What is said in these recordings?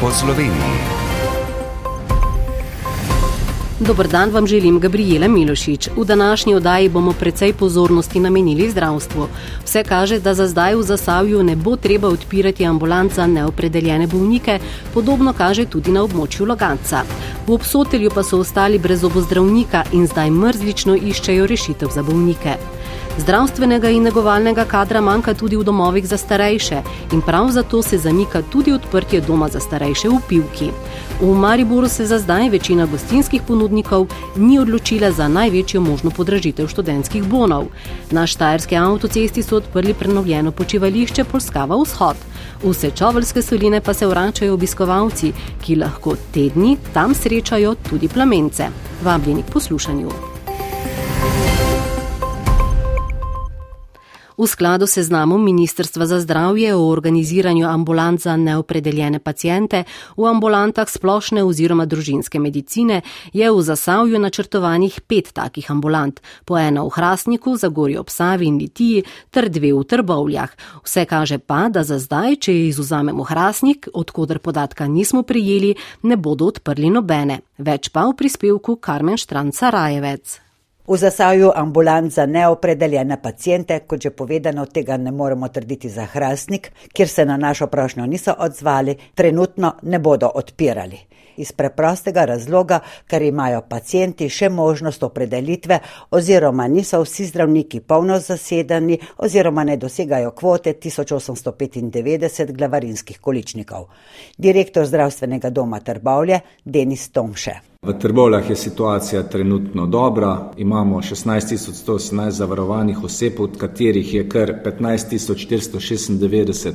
po Sloveniji. Dobr dan vam želim, Gabriela Milošič. V današnji oddaji bomo precej pozornosti namenili zdravstvu. Vse kaže, da za zdaj v zasavju ne bo treba odpirati ambulant za neopredeljene bolnike, podobno kaže tudi na območju Loganca. V obsotelju pa so ostali brez obozdravnika in zdaj mrzlično iščejo rešitev za bolnike. Zdravstvenega in negovalnega kadra manjka tudi v domovih za starejše in prav zato se zamika tudi odprtje doma za starejše v Pivki. V Mariboru se za zdaj večina gostinskih ponudnikov ni odločila za največjo možno podražitev študentskih bonov. Na Štajerski avtocesti so odprli prenovljeno počivališče Polskava vzhod. V Sečoveljske soline pa se vračajo obiskovalci, ki lahko tedni tam srečajo tudi plamence. Vabljeni k poslušanju. V skladu se znamo Ministrstva za zdravje o organiziranju ambulant za neopredeljene pacijente v ambulantah splošne oziroma družinske medicine je v Zasavju načrtovanih pet takih ambulant, po ena v Hrastniku, Zagorju ob Savi in Litiji ter dve v Trbovljah. Vse kaže pa, da za zdaj, če izuzamemo Hrastnik, odkudar podatka nismo prijeli, ne bodo odprli nobene. Več pa v prispevku Karmen Štranca Rajevec. V zasaju ambulant za neopredeljene pacijente, kot že povedano, tega ne moremo trditi za hrastnik, kjer se na našo prošnjo niso odzvali, trenutno ne bodo odpirali. Iz preprostega razloga, ker imajo pacijenti še možnost opredelitve oziroma niso vsi zdravniki polno zasedeni oziroma ne dosegajo kvote 1895 glavarinskih količnikov. Direktor zdravstvenega doma Trbavlje Denis Tomše. V Trbovljah je situacija trenutno dobra, imamo 16.118 zavarovanih oseb, od katerih je kar 15.496 eh,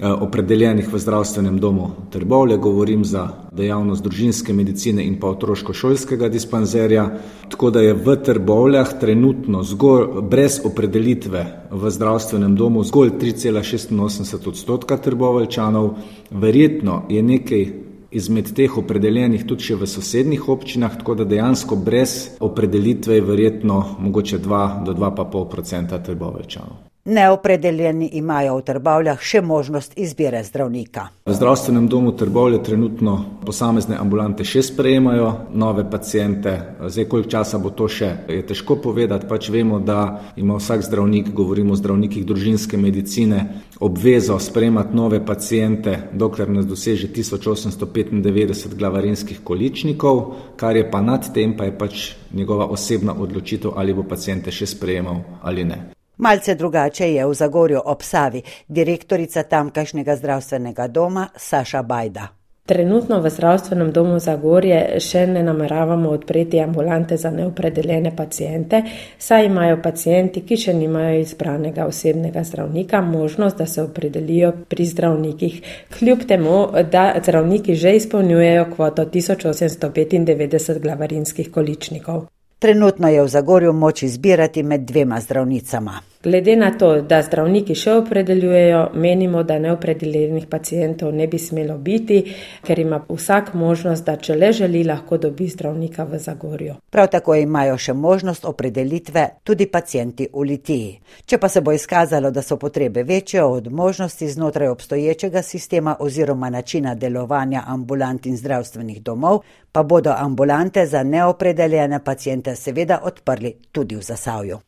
opredeljenih v zdravstvenem domu Trbovlje, govorim za dejavnost družinske medicine in pa otroško-šolskega dispanzerja. Tako da je v Trbovljah trenutno zgolj brez opredelitve v zdravstvenem domu zgolj 3,86 odstotka trboveljčanov, verjetno je nekaj izmed teh opredeljenih tudi še v sosednjih občinah, tako da dejansko brez opredelitve je verjetno mogoče 2 do 2,5 odstotka trboveljčanov. Neopredeljeni imajo v Trbovljah še možnost izbire zdravnika. V zdravstvenem domu Trbovlje trenutno posamezne ambulante še sprejemajo nove pacijente. Zdaj, koliko časa bo to še, je težko povedati, pač vemo, da ima vsak zdravnik, govorimo o zdravnikih družinske medicine, obvezo sprejemati nove pacijente, dokler ne doseže 1895 glavarinskih količnikov, kar je pa nad tem, pa je pač njegova osebna odločitev, ali bo pacijente še sprejemal ali ne. Malce drugače je v Zagorju ob Savi, direktorica tamkajšnjega zdravstvenega doma Saša Bajda. Trenutno v zdravstvenem domu Zagorje še ne nameravamo odpreti ambulante za neopredeljene pacijente, saj imajo pacijenti, ki še nimajo izbranega osebnega zdravnika, možnost, da se opredelijo pri zdravnikih, kljub temu, da zdravniki že izpolnjujejo kvoto 1895 glavarinskih količnikov. Trenutno je v Zagorju moč izbirati med dvema zdravnicama. Glede na to, da zdravniki še opredeljujejo, menimo, da neopredeljenih pacijentov ne bi smelo biti, ker ima vsak možnost, da če le želi, lahko dobi zdravnika v Zagorju. Prav tako imajo še možnost opredelitve tudi pacijenti v Litiji. Če pa se bo izkazalo, da so potrebe večje od možnosti znotraj obstoječega sistema oziroma načina delovanja ambulant in zdravstvenih domov, pa bodo ambulante za neopredeljene pacijente seveda odprli tudi v Zasavju.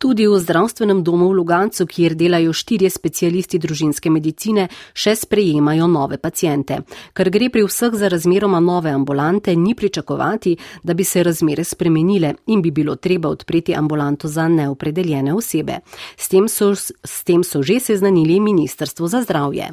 Tudi v zdravstvenem domu v Lugancu, kjer delajo štirje specialisti družinske medicine, še sprejemajo nove pacijente. Ker gre pri vseh za razmeroma nove ambulante, ni pričakovati, da bi se razmere spremenile in bi bilo treba odpreti ambulanto za neopredeljene osebe. S tem so, s tem so že seznanili Ministrstvo za zdravje.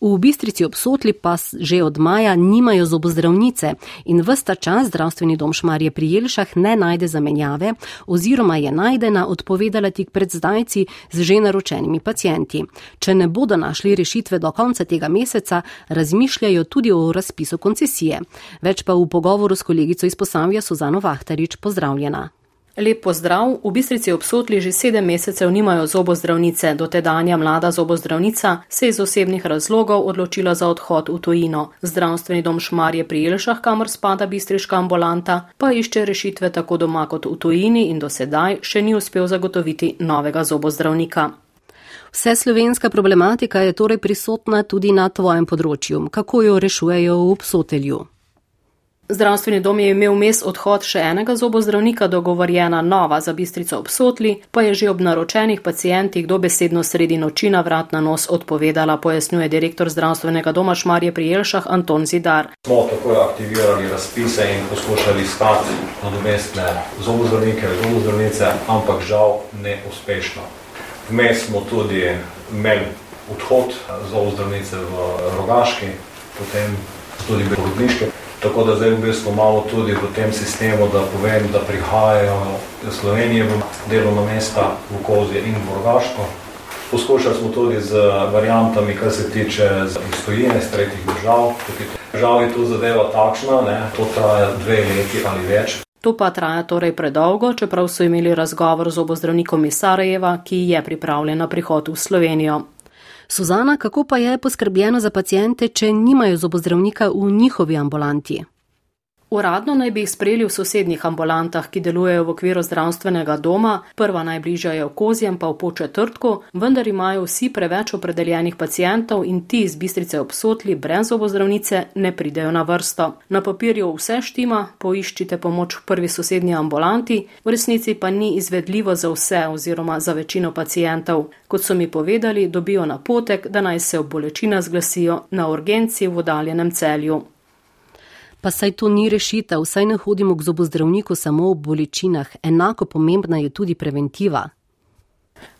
V Bistrici obsotli pa že od maja nimajo zobozdravnice in vsta čas zdravstveni dom Šmarje pri Jelšah ne najde zamenjave oziroma je najdena odpovedala tik pred zdajci z že naročenimi pacijenti. Če ne bodo našli rešitve do konca tega meseca, razmišljajo tudi o razpisu koncesije. Več pa v pogovoru s kolegico iz Posavja Suzano Vahtarič pozdravljena. Lep pozdrav. V Bistrici obsotli že sedem mesecev nimajo zobozdravnice. Dotedanja mlada zobozdravnica se je iz osebnih razlogov odločila za odhod v tujino. Zdravstveni dom Šmarje pri Jelšah, kamor spada bistriška ambulanta, pa išče rešitve tako doma kot v tujini in do sedaj še ni uspel zagotoviti novega zobozdravnika. Vse slovenska problematika je torej prisotna tudi na tvojem področju. Kako jo rešujejo v obsotelju? Zdravstveni dom je imel mes odhod še enega zobozdravnika, dogovorjena nova za bistrico obsotli, pa je že ob naročenih pacijentih dobesedno sredi noči na vrat na nos odpovedala, pojasnjuje direktor zdravstvenega doma Šmarje pri Jelšah Anton Zidar. Smo takoj aktivirali razpise in poskušali iskati nadomestne zobozdravnike, zobozdravnice, ampak žal ne uspešno. Vmes smo tudi imeli odhod zobozdravnice v Rogaški, potem tudi v Rodniški. Tako da zdaj v bistvu malo tudi v tem sistemu, da povem, da prihajajo iz Slovenije v delovna mesta v Kozje in v Rogaško. Poskušali smo tudi z variantami, kar se tiče iz tujine, iz tretjih držav. Žal je tu zadeva takšna, ne? to traja dve leti ali več. To pa traja torej predolgo, čeprav so imeli razgovor z obozdravnikom iz Sarajeva, ki je pripravljen na prihod v Slovenijo. Suzana, kako pa je poskrbljeno za pacijente, če nimajo zobozdravnika v njihovi ambulanti? Uradno naj bi jih sprejeli v sosednjih ambulantah, ki delujejo v okviru zdravstvenega doma, prva najbližja je v Kozjem, pa v Početrtku, vendar imajo vsi preveč opredeljenih pacijentov in ti iz bistrice obsotli brez zobozdravnice ne pridejo na vrsto. Na papirju vse štima, poiščite pomoč v prvi sosednji ambulanti, v resnici pa ni izvedljivo za vse oziroma za večino pacijentov. Kot so mi povedali, dobijo napotek, da naj se ob bolečina zglasijo na urgenci v oddaljenem celju pa saj to ni rešitev, saj ne hodimo k zobozdravniku samo ob bolečinah, enako pomembna je tudi preventiva.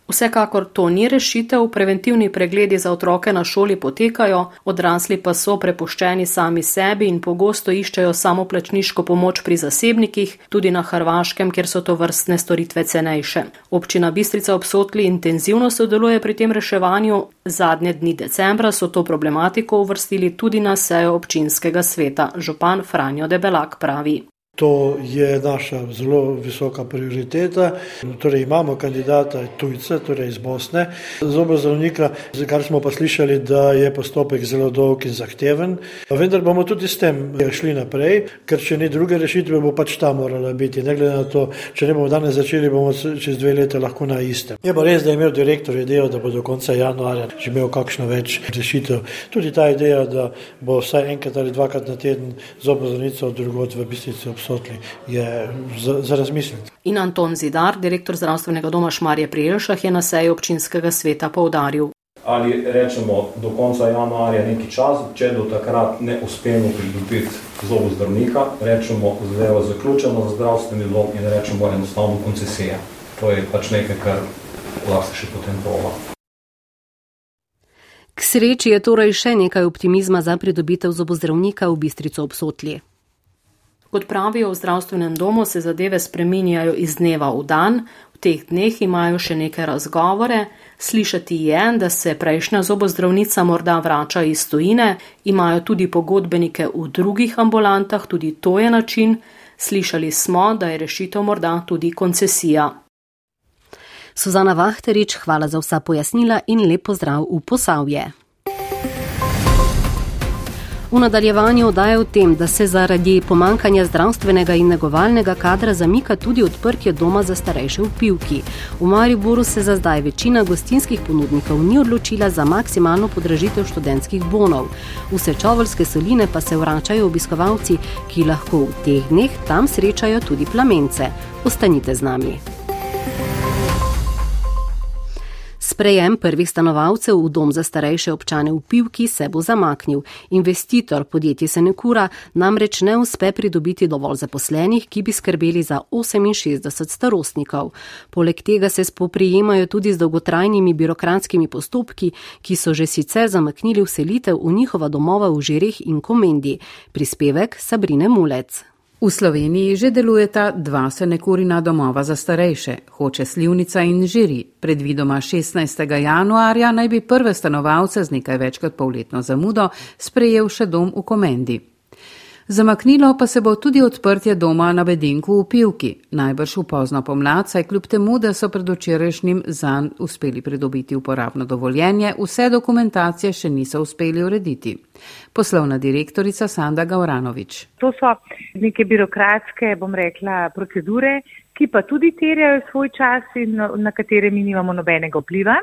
Vsekakor to ni rešitev, preventivni pregledi za otroke na šoli potekajo, odrasli pa so prepuščeni sami sebi in pogosto iščejo samoplačniško pomoč pri zasebnikih, tudi na Hrvaškem, kjer so to vrstne storitve cenejše. Občina Bistrica obsotli intenzivno sodeluje pri tem reševanju, zadnje dni decembra so to problematiko uvrstili tudi na sejo občinskega sveta. Župan Franjo Debelak pravi. To je naša zelo visoka prioriteta. Torej, imamo kandidata tujce, torej iz Bosne, zobozdravnika, za kar smo pa slišali, da je postopek zelo dolg in zahteven. Vendar bomo tudi s tem šli naprej, ker če ni druge rešitve, bo pač ta morala biti. Ne glede na to, če ne bomo danes začeli, bomo čez dve leta lahko na istem. Je pa res, da je imel direktor idejo, da bo do konca januarja že imel kakšno več rešitev. Tudi ta ideja, da bo vsaj enkrat ali dvakrat na teden zobozdravnica od drugot v Bistrici obsodila sotli, je za, za razmisliti. In Anton Zidar, direktor zdravstvenega doma Šmarje pri Elšah, je na seji občinskega sveta povdaril. Ali rečemo do konca januarja neki čas, če do takrat ne uspemo pridobiti zobu zdravnika, rečemo zadevo zaključeno za zdravstveni dom in rečemo enostavno koncesija. To je pač nekaj, kar lahko še potem prova. K sreči je torej še nekaj optimizma za pridobitev zobozdravnika v Bistrico obsotli. Kot pravijo v zdravstvenem domu, se zadeve spreminjajo iz dneva v dan, v teh dneh imajo še neke razgovore, slišati je, da se prejšnja zobozdravnica morda vrača iz tujine, imajo tudi pogodbenike v drugih ambulantah, tudi to je način, slišali smo, da je rešitev morda tudi koncesija. Suzana Vahterič, hvala za vsa pojasnila in lepo zdrav v posavje. V nadaljevanju odaja o tem, da se zaradi pomankanja zdravstvenega in negovalnega kadra zamika tudi odprtje doma za starejše v Pivki. V Mariboru se za zdaj večina gostinskih ponudnikov ni odločila za maksimalno podražitev študentskih bonov. V Sečovolske soline pa se vračajo obiskovalci, ki lahko v teh dneh tam srečajo tudi plamence. Ostanite z nami. Sprejem prvih stanovalcev v dom za starejše občane v Pivki se bo zamaknil. Investitor podjetje Senekura namreč ne uspe pridobiti dovolj zaposlenih, ki bi skrbeli za 68 starostnikov. Poleg tega se spoprijemajo tudi z dolgotrajnimi birokratskimi postopki, ki so že sicer zamaknili vselitev v njihova domova v Žireh in Komendi. Prispevek Sabrine Mulec. V Sloveniji že delujeta dva senekurina domova za starejše, hoče Slivnica in Žiri. Predvidoma 16. januarja naj bi prve stanovalce z nekaj več kot polletno zamudo sprejel še dom v Komendi. Zamaknilo pa se bo tudi odprtje doma na Bedinku v Pivki, najbrž v pozno pomlad, saj kljub temu, da so pred včerajšnjim zanj uspeli pridobiti uporabno dovoljenje, vse dokumentacije še niso uspeli urediti. Poslovna direktorica Sanda Gauranovič. To so neke birokratske, bom rekla, procedure, ki pa tudi terjajo svoj čas in na katere mi nimamo nobenega vpliva.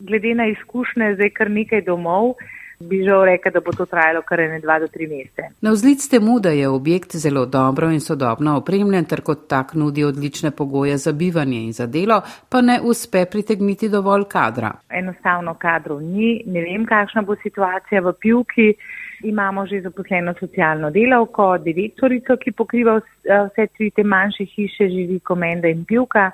Glede na izkušnje, zdaj kar nekaj domov, bi že rekel, da bo to trajalo kar ene dva do tri mesece. Na vzlic temu, da je objekt zelo dobro in sodobno opremljen, ter kot tak nudi odlične pogoje za bivanje in za delo, pa ne uspe pritegniti dovolj kadra. Enostavno kadrov ni, ne vem, kakšna bo situacija v pivki. Imamo že zaposleno socialno delavko, direktorico, ki pokriva vse tri te manjše hiše, živi komenda in pivka,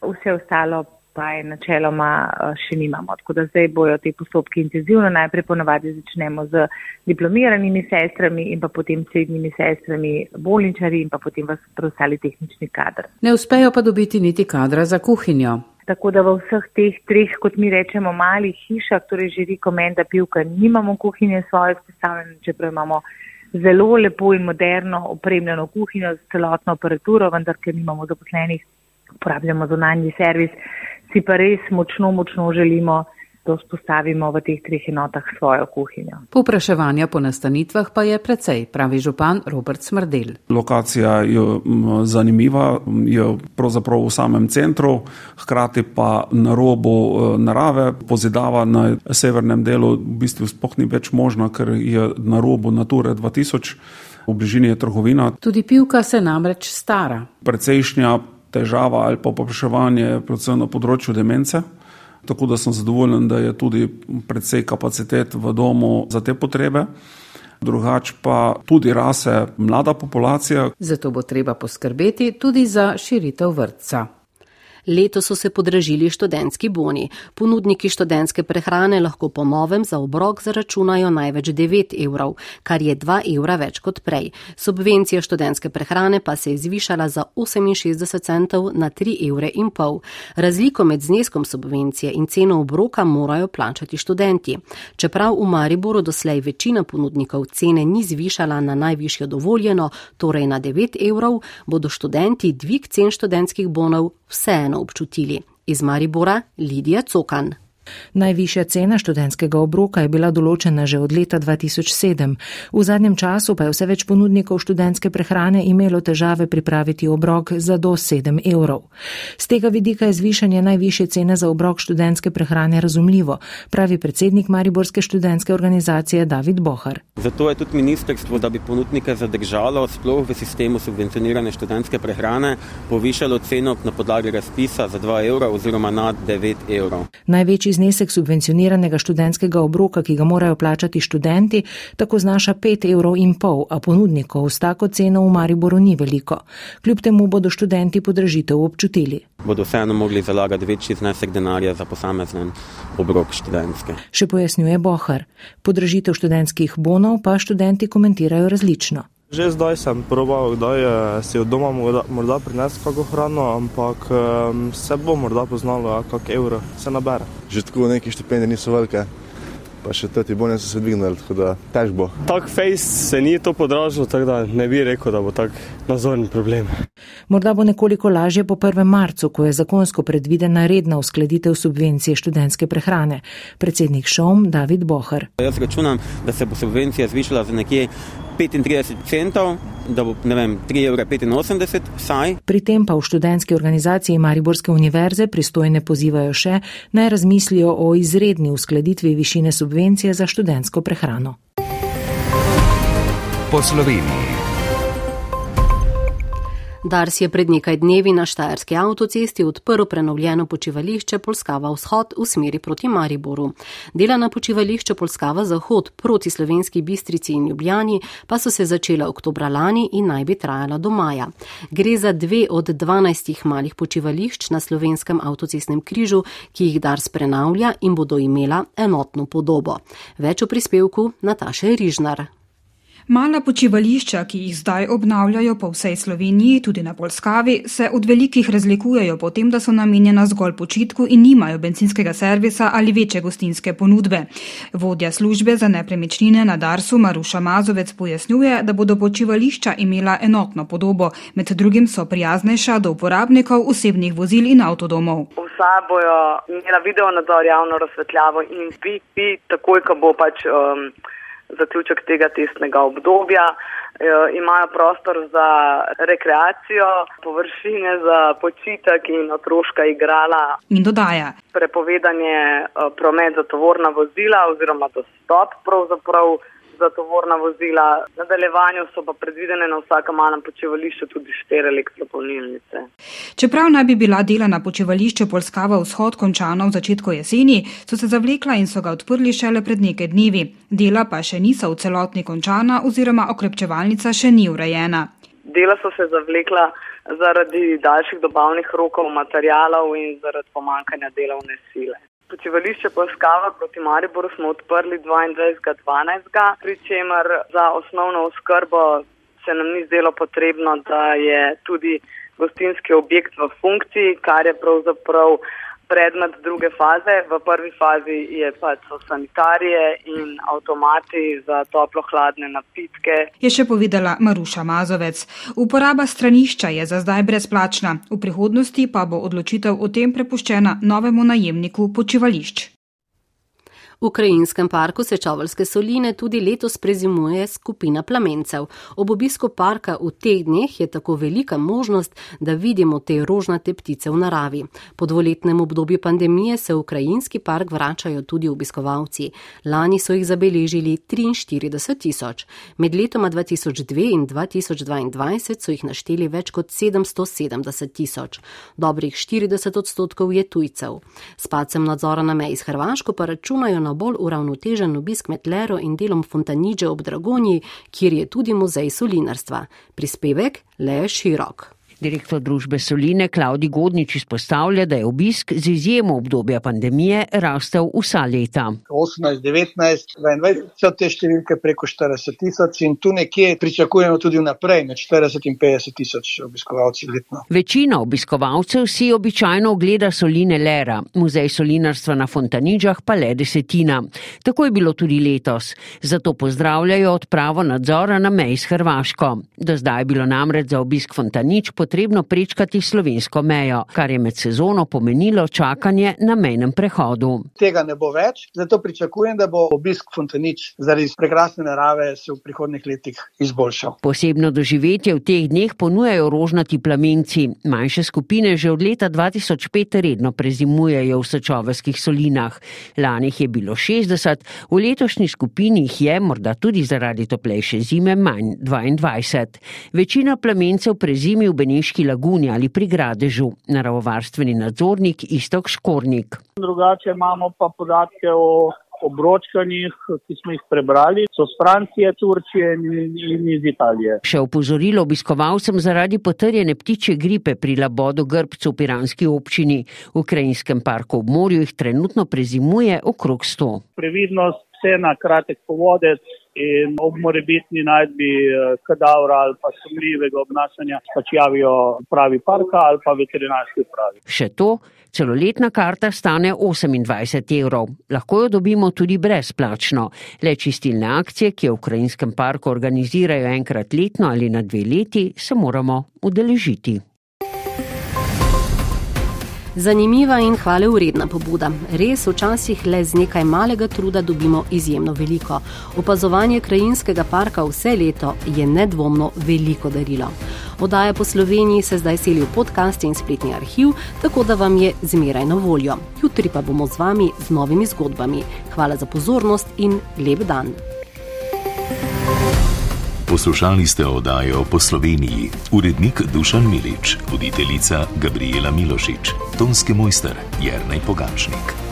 vse ostalo pa je načeloma eh, še nimamo. Tako da zdaj bojo te postopki intenzivno. Najprej ponovadi začnemo z diplomiranimi sestrami in pa potem srednjimi sestrami, bolničari in pa potem vas preostali tehnični kadr. Ne uspejo pa dobiti niti kadra za kuhinjo. Tako da v vseh teh treh, kot mi rečemo, malih hišah, torej žiri komenda pivka, nimamo kuhinje svoje spostavljene, čeprav imamo zelo lepo in moderno opremljeno kuhinjo z celotno aparaturo, vendar ker nimamo zaposlenih, uporabljamo zunanji servis si pa res močno, močno želimo, da vzpostavimo v teh treh enotah svojo kuhinjo. Popraševanja po nastanitvah pa je precej, pravi župan Robert Smrdel. Lokacija je zanimiva, je pravzaprav v samem centru, hkrati pa na robu e, narave, pozidava na severnem delu v bistvu spoh ni več možno, ker je na robu Nature 2000. V bližini je trgovina. Tudi pivka se namreč stara. Precejšnja težava ali pa popraševanje, predvsem na področju demence. Tako da sem zadovoljen, da je tudi predvsej kapacitet v domu za te potrebe. Drugač pa tudi rase mlada populacija. Zato bo treba poskrbeti tudi za širitev vrtca. Leto so se podražili študentski boni. Ponudniki študentske prehrane lahko po novem za obrok zaračunajo največ 9 evrov, kar je 2 evra več kot prej. Subvencija študentske prehrane pa se je zvišala za 68 centov na 3 evre in pol. Razliko med zneskom subvencije in ceno obroka morajo plačati študenti. Čeprav v Mariboru doslej večina ponudnikov cene ni zvišala na najvišjo dovoljeno, torej na 9 evrov, bodo študenti dvig cen študentskih bonov vseeno občutili. Iz Maribora Lidija Cokan. Najvišja cena študentskega obroka je bila določena že od leta 2007. V zadnjem času pa je vse več ponudnikov študentske prehrane imelo težave pripraviti obrok za do 7 evrov. Z tega vidika je zvišanje najvišje cene za obrok študentske prehrane razumljivo, pravi predsednik Mariborske študentske organizacije David Bohar. Zato je tudi ministrstvo, da bi ponudnike zadržalo sploh v sistemu subvencionirane študentske prehrane, povišalo ceno na podlagi razpisa za 2 evra oziroma na 9 evrov. Največji znesek subvencioniranega študentskega obroka, ki ga morajo plačati študenti, tako znaša 5,5 evrov, a ponudnikov s tako ceno v Mariboru ni veliko. Kljub temu bodo študenti podražitev občutili. Bodo vseeno mogli zalagati večji znesek denarja za posamezen obrok študentske. Še pojasnjuje Bohar. Podražitev študentskih bonov pa študenti komentirajo različno. Že zdaj sem probal, da je si od doma morda, morda prinesel kako hrano, ampak um, se bo morda poznalo, kak evro se nabere. Že tako neki štipendije niso velike, pa še te bonje so se dvignili, tako da težko. Tak face se ni to podražilo, tako da ne bi rekel, da bo tak nazorni problem. Morda bo nekoliko lažje po 1. marcu, ko je zakonsko predvidena redna uskladitev subvencije študentske prehrane. Predsednik Šom David Bohar. Jaz računam, da se bo subvencija zvišala za nekje 35 centov, da bo ne vem, 3,85 evra vsaj. Pri tem pa v študentski organizaciji Mariborske univerze pristojne pozivajo še naj razmislijo o izredni uskladitvi višine subvencije za študentsko prehrano. Po Sloveniji. Dars je pred nekaj dnevi na Štajerski avtocesti odprl prenovljeno počivališče Polskava vzhod v smeri proti Mariboru. Dela na počivališču Polskava zahod proti slovenski bistrici in Ljubljani pa so se začela oktobra lani in naj bi trajala do maja. Gre za dve od dvanajstih malih počivališč na slovenskem avtocestnem križu, ki jih Dars prenavlja in bodo imela enotno podobo. Več o prispevku Nataše Rižnar. Mala počivališča, ki jih zdaj obnavljajo po vsej Sloveniji, tudi na Polskavi, se od velikih razlikujejo po tem, da so namenjena zgolj počitku in nimajo benzinskega servisa ali večje gostinske ponudbe. Vodja službe za nepremičnine na Darsu Maruša Mazovec pojasnjuje, da bodo počivališča imela enotno podobo, med drugim so prijaznejša do uporabnikov osebnih vozil in avtodomov. Vsa bojo imela video nadzor, javno razsvetljavo in pi, pi, takoj, ko bo pač. Um, zaključek tega testnega obdobja. Eh, imajo prostor za rekreacijo, površine za počitek in otroška igrala. In dodaja. Prepovedan je eh, promet za tovorna vozila oziroma dostop pravzaprav za tovorna vozila. V nadaljevanju so pa predvidene na vsakem malem počivališču tudi štiri elektropolnilnice. Čeprav naj bi bila dela na počivališču Polskava vzhod končana v začetku jeseni, so se zavlekla in so ga odprli šele pred nekaj dnevi. Dela pa še niso v celotni končana oziroma okrepčevalnica še ni urejena. Dela so se zavlekla zaradi daljših dobavnih rokov materijalov in zaradi pomankanja delovne sile. Počivališče Polskava proti Mariboru smo odprli 22.12., pri čemer za osnovno oskrbo se nam ni zdelo potrebno, da je tudi gostinski objekt v funkciji, kar je pravzaprav predmet druge faze. V prvi fazi je pač so sanitarije in avtomati za toplo-hladne napitke. Je še povedala Maruša Mazovec. Uporaba stranišča je za zdaj brezplačna, v prihodnosti pa bo odločitev o tem prepuščena novemu najemniku počivališč. V Ukrajinskem parku Sečovalske soline tudi letos prezimuje skupina plamencev. Ob obisku parka v teh dneh je tako velika možnost, da vidimo te rožnate ptice v naravi. Po dvoletnem obdobju pandemije se v Ukrajinski park vračajo tudi obiskovalci. Lani so jih zabeležili 43 tisoč. Med letoma 2002 in 2022 so jih našteli več kot 770 tisoč. Dobrih 40 odstotkov je tujcev. S pacem nadzora na meji s Hrvaško pa računajo na bolj uravnotežen obisk med Lero in delom Fontaniže ob Dragonji, kjer je tudi muzej solinarstva. Prispevek le je širok. Direktor družbe Soline Klaudi Godnič izpostavlja, da je obisk z izjemo obdobja pandemije rastel vsa leta. 18, 19, 22 so te številke preko 40 tisoč in tu nekje pričakujemo tudi vnaprej med 40 in 50 tisoč obiskovalci letno. Večina obiskovalcev si običajno ogleda Soline Lera, muzej solinarstva na Fontaniđah pa le desetina. Tako je bilo tudi letos. Zato pozdravljajo odpravo nadzora na meji s Hrvaško. Do zdaj je bilo namreč za obisk Fontanič potrebno potrebno prečkati slovensko mejo, kar je med sezono pomenilo čakanje na mejnem prehodu. Tega ne bo več, zato pričakujem, da bo obisk Fontanič zaradi prekrasne narave se v prihodnih letih izboljšal. Posebno doživetje v teh dneh ponujajo rožnati plamenci. Manjše skupine že od leta 2005 redno prezimujejo v sočovskih solinah. Lani jih je bilo 60, v letošnji skupini jih je, morda tudi zaradi toplejše zime, manj 22. Večina plamencev prezimi v Beniš Beneški laguni ali pri Gradežu, naravovarstveni nadzornik Istok Škornik. Drugače imamo pa podatke o obročkanjih, ki smo jih prebrali, so z Francije, Turčije in iz Italije. Še upozorilo obiskovalcem zaradi potrjene ptiče gripe pri labodu grbcu v Piranski občini. V Ukrajinskem parku ob morju jih trenutno prezimuje okrog 100. Previdnost, vse na kratek povodec in ob morebitni najdbi eh, kadavra ali pa sumljivega obnašanja pač javijo pravi parka ali pa veterinarski pravi. Še to, celoletna karta stane 28 evrov. Lahko jo dobimo tudi brezplačno. Le čistilne akcije, ki v Ukrajinskem parku organizirajo enkrat letno ali na dve leti, se moramo udeležiti. Zanimiva in hvale uredna pobuda. Res včasih le z nekaj malega truda dobimo izjemno veliko. Opazovanje krajinskega parka vse leto je nedvomno veliko darilo. Odaja po Sloveniji se zdaj seli v podcast in spletni arhiv, tako da vam je zmeraj na voljo. Jutri pa bomo z vami z novimi zgodbami. Hvala za pozornost in lep dan. Poslušali ste oddajo po Sloveniji, urednik Dušan Milič, voditeljica Gabriela Milošič, tonski mojster Jrnej Pogačnik.